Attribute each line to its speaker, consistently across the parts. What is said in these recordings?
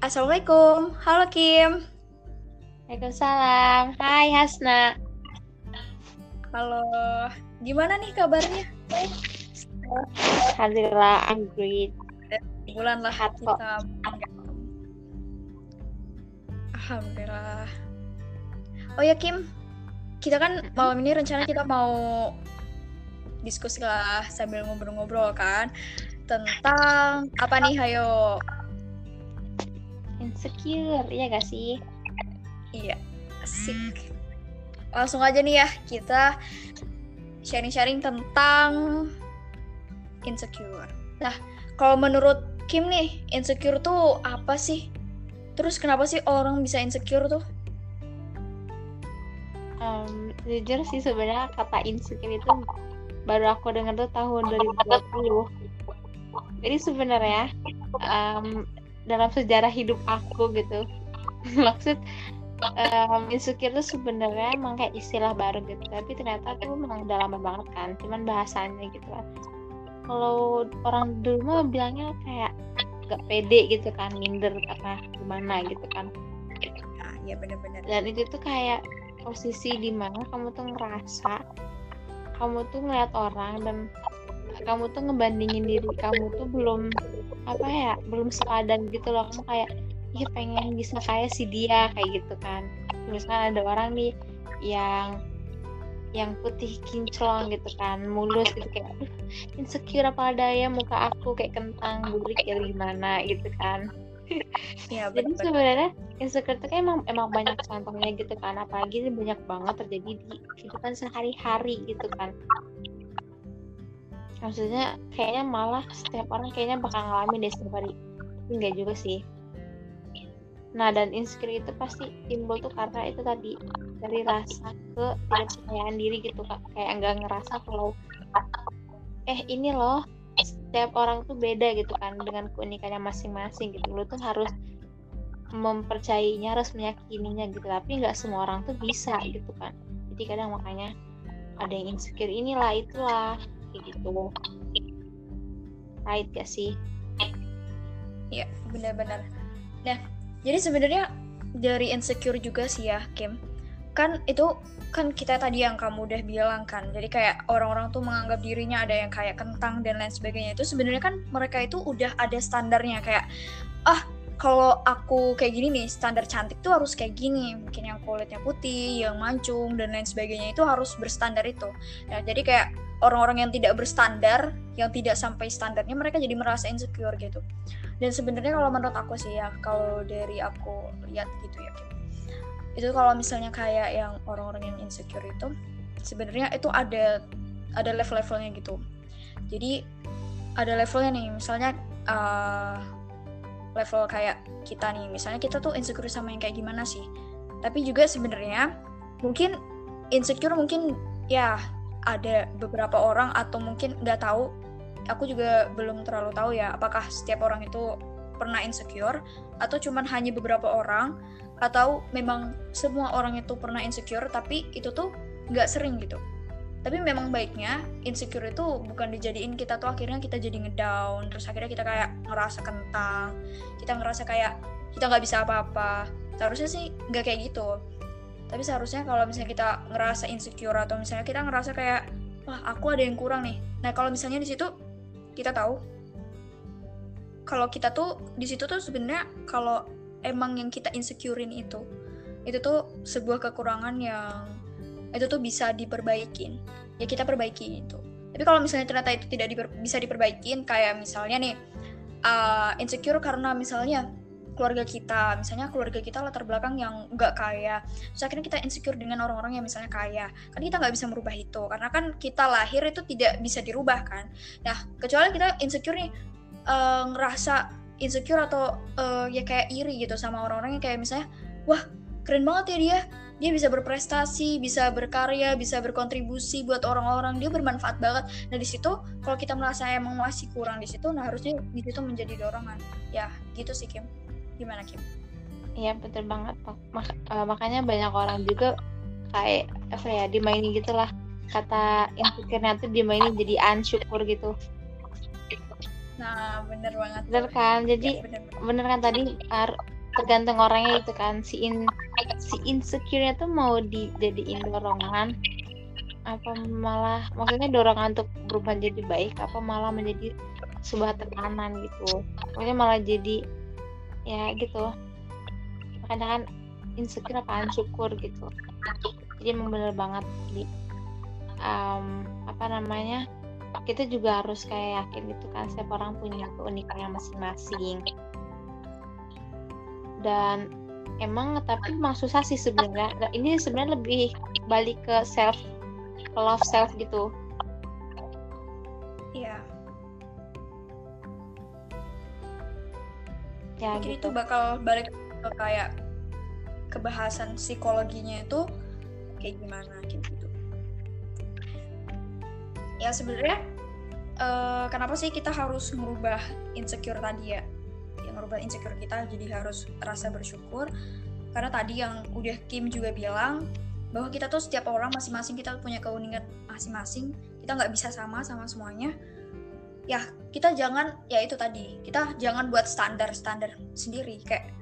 Speaker 1: Assalamualaikum, halo Kim.
Speaker 2: Waalaikumsalam. Hai Hasna.
Speaker 1: Halo, gimana nih kabarnya?
Speaker 2: Alhamdulillah, I'm great.
Speaker 1: Bulan lah
Speaker 2: Sehat kok.
Speaker 1: kita. Alhamdulillah. Oh ya Kim, kita kan malam ini rencana kita mau diskusi lah sambil ngobrol-ngobrol kan tentang apa nih? Hayo.
Speaker 2: Insecure, iya gak sih?
Speaker 1: Iya, asik. Langsung aja nih ya, kita sharing-sharing tentang insecure. Nah, kalau menurut Kim nih, insecure tuh apa sih? Terus kenapa sih orang bisa insecure tuh?
Speaker 2: Em, jujur sih sebenarnya kata insecure itu baru aku dengar tuh tahun 2020. Jadi sebenarnya em, dalam sejarah hidup aku gitu, maksud em, insecure tuh sebenarnya emang kayak istilah baru gitu, tapi ternyata tuh memang udah lama banget kan, cuman bahasanya gitu kan. Kalau orang dulu mah bilangnya kayak gak pede gitu kan, minder karena gimana gitu kan.
Speaker 1: Nah, iya bener-bener.
Speaker 2: dan itu tuh kayak posisi di mana kamu tuh ngerasa kamu tuh ngeliat orang dan kamu tuh ngebandingin diri kamu tuh belum apa ya belum sepadan gitu loh. Kamu kayak ih pengen bisa kayak si dia kayak gitu kan. Misalkan ada orang nih yang yang putih kinclong gitu kan mulus gitu kayak "Aduh, insecure apa adanya muka aku kayak kentang burik ya gimana gitu kan.
Speaker 1: Iya
Speaker 2: jadi sebenarnya insecure itu kan emang emang banyak contohnya gitu kan. Apalagi ini banyak banget terjadi di kehidupan sehari-hari gitu kan maksudnya kayaknya malah setiap orang kayaknya bakal ngalamin deh setiap hari. Tapi enggak juga sih. Nah dan insecure itu pasti timbul tuh karena itu tadi dari rasa ke tidak percayaan diri gitu kak. Kayak enggak ngerasa kalau eh ini loh setiap orang tuh beda gitu kan dengan keunikannya masing-masing gitu. Lu tuh harus mempercayainya harus meyakininya gitu. Tapi nggak semua orang tuh bisa gitu kan. Jadi kadang makanya ada yang insecure inilah itulah kayak gitu right gak sih
Speaker 1: Iya, benar-benar. Nah, jadi sebenarnya dari insecure juga sih ya, Kim. Kan itu kan kita tadi yang kamu udah bilang kan. Jadi kayak orang-orang tuh menganggap dirinya ada yang kayak kentang dan lain sebagainya. Itu sebenarnya kan mereka itu udah ada standarnya kayak ah kalau aku kayak gini nih, standar cantik tuh harus kayak gini. Mungkin yang kulitnya putih, yang mancung dan lain sebagainya itu harus berstandar itu. Nah, jadi kayak orang-orang yang tidak berstandar, yang tidak sampai standarnya mereka jadi merasa insecure gitu dan sebenarnya kalau menurut aku sih ya kalau dari aku lihat gitu ya itu kalau misalnya kayak yang orang-orang yang insecure itu sebenarnya itu ada ada level-levelnya gitu jadi ada levelnya nih misalnya uh, level kayak kita nih. Misalnya kita tuh insecure sama yang kayak gimana sih? Tapi juga sebenarnya mungkin insecure mungkin ya ada beberapa orang atau mungkin nggak tahu. Aku juga belum terlalu tahu ya apakah setiap orang itu pernah insecure atau cuman hanya beberapa orang atau memang semua orang itu pernah insecure tapi itu tuh nggak sering gitu tapi memang baiknya insecure itu bukan dijadiin kita tuh akhirnya kita jadi ngedown terus akhirnya kita kayak ngerasa kentang kita ngerasa kayak kita nggak bisa apa-apa. Seharusnya sih nggak kayak gitu. Tapi seharusnya kalau misalnya kita ngerasa insecure atau misalnya kita ngerasa kayak wah aku ada yang kurang nih. Nah kalau misalnya di situ kita tahu. Kalau kita tuh di situ tuh sebenarnya kalau emang yang kita insecurein itu itu tuh sebuah kekurangan yang itu tuh bisa diperbaikin. Ya kita perbaiki itu. Tapi kalau misalnya ternyata itu tidak diper- bisa diperbaikin kayak misalnya nih uh, insecure karena misalnya keluarga kita misalnya keluarga kita latar belakang yang nggak kaya terus akhirnya kita insecure dengan orang-orang yang misalnya kaya kan kita nggak bisa merubah itu. Karena kan kita lahir itu tidak bisa dirubah kan. Nah kecuali kita insecure nih uh, ngerasa insecure atau uh, ya kayak iri gitu sama orang-orang yang kayak misalnya wah keren banget ya dia dia bisa berprestasi bisa berkarya bisa berkontribusi buat orang-orang. Dia bermanfaat banget. Nah di situ kalau kita merasa emang masih kurang di situ nah harusnya di situ menjadi dorongan. Ya gitu sih Kim. Gimana Kim?
Speaker 2: Iya betul banget Mak- uh, makanya banyak orang juga kayak apa ya dimainin gitulah kata insecure-nya tuh dimainin jadi unsyukur gitu.
Speaker 1: Nah bener banget
Speaker 2: bener kan? Jadi
Speaker 1: Ya, bener, bener.
Speaker 2: bener kan tadi tergantung orangnya itu kan si in si insecure tuh mau dijadiin dorongan? Apa malah maksudnya dorongan untuk berubah jadi baik apa malah menjadi sebuah tekanan gitu? Pokoknya malah jadi ya gitu. Kadang kan insecure apaan? Syukur gitu. Jadi emang banget di. Um, apa namanya? Kita juga harus kayak yakin gitu kan setiap orang punya keunikannya masing-masing. Dan emang tapi emang susah sih sebenarnya. Ini sebenarnya lebih balik ke self love self gitu.
Speaker 1: Iya.
Speaker 2: Ya
Speaker 1: mungkin
Speaker 2: gitu.
Speaker 1: itu bakal balik ke kayak kebahasan psikologinya itu kayak gimana gitu. Ya sebenarnya uh, kenapa sih kita harus merubah insecure tadi ya merubah insecure kita jadi harus rasa bersyukur. Karena tadi yang udah Kim juga bilang bahwa kita tuh setiap orang masing-masing kita punya keunikan masing-masing kita nggak bisa sama sama semuanya. Ya kita jangan ya itu tadi kita jangan buat standar standar sendiri kayak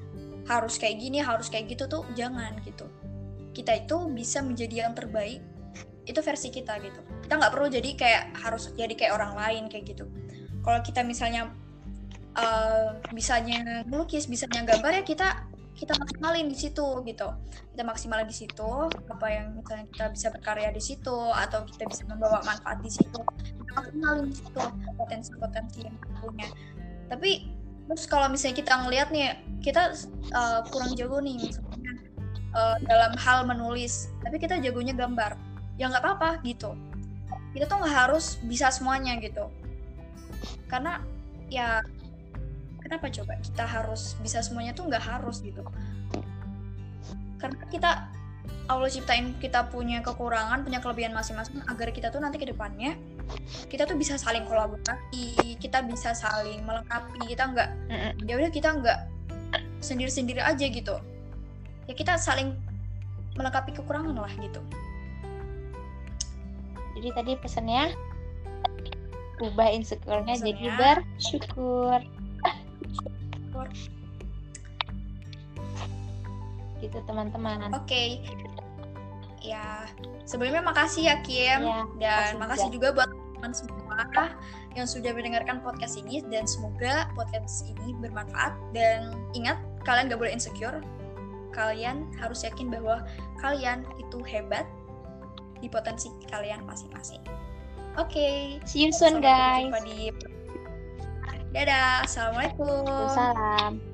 Speaker 1: harus kayak gini harus kayak gitu tuh jangan gitu. Kita itu bisa menjadi yang terbaik itu versi kita gitu. Kita nggak perlu jadi kayak harus jadi kayak orang lain kayak gitu. Kalau kita misalnya uh, bisanya melukis bisanya gambar ya kita kita maksimalin di situ gitu. Kita maksimalin di situ apa yang misalnya kita bisa berkarya di situ atau kita bisa membawa manfaat di situ maksimalin di situ potensi-potensi yang kita punya. Tapi terus kalau misalnya kita ngelihat nih kita uh, kurang jago nih misalnya uh, dalam hal menulis tapi kita jagonya gambar ya nggak apa-apa gitu. Kita tuh nggak harus bisa semuanya gitu. Karena ya kenapa coba kita harus bisa semuanya tuh nggak harus gitu? Karena kita Allah ciptain kita punya kekurangan punya kelebihan masing-masing agar kita tuh nanti ke depannya kita tuh bisa saling kolaborasi kita bisa saling melengkapi kita nggak ya udah kita nggak sendiri-sendiri aja gitu. Ya kita saling melengkapi kekurangan lah gitu.
Speaker 2: Jadi tadi pesannya ubah insecure-nya jadi bersyukur gitu teman-teman
Speaker 1: oke okay. ya sebelumnya makasih ya Kim ya, dan makasih juga. juga buat teman semua yang sudah mendengarkan podcast ini dan semoga podcast ini bermanfaat dan ingat kalian gak boleh insecure kalian harus yakin bahwa kalian itu hebat di potensi kalian masing-masing. Oke, okay.
Speaker 2: see you soon guys.
Speaker 1: Di... Dadah, assalamualaikum.
Speaker 2: Salam.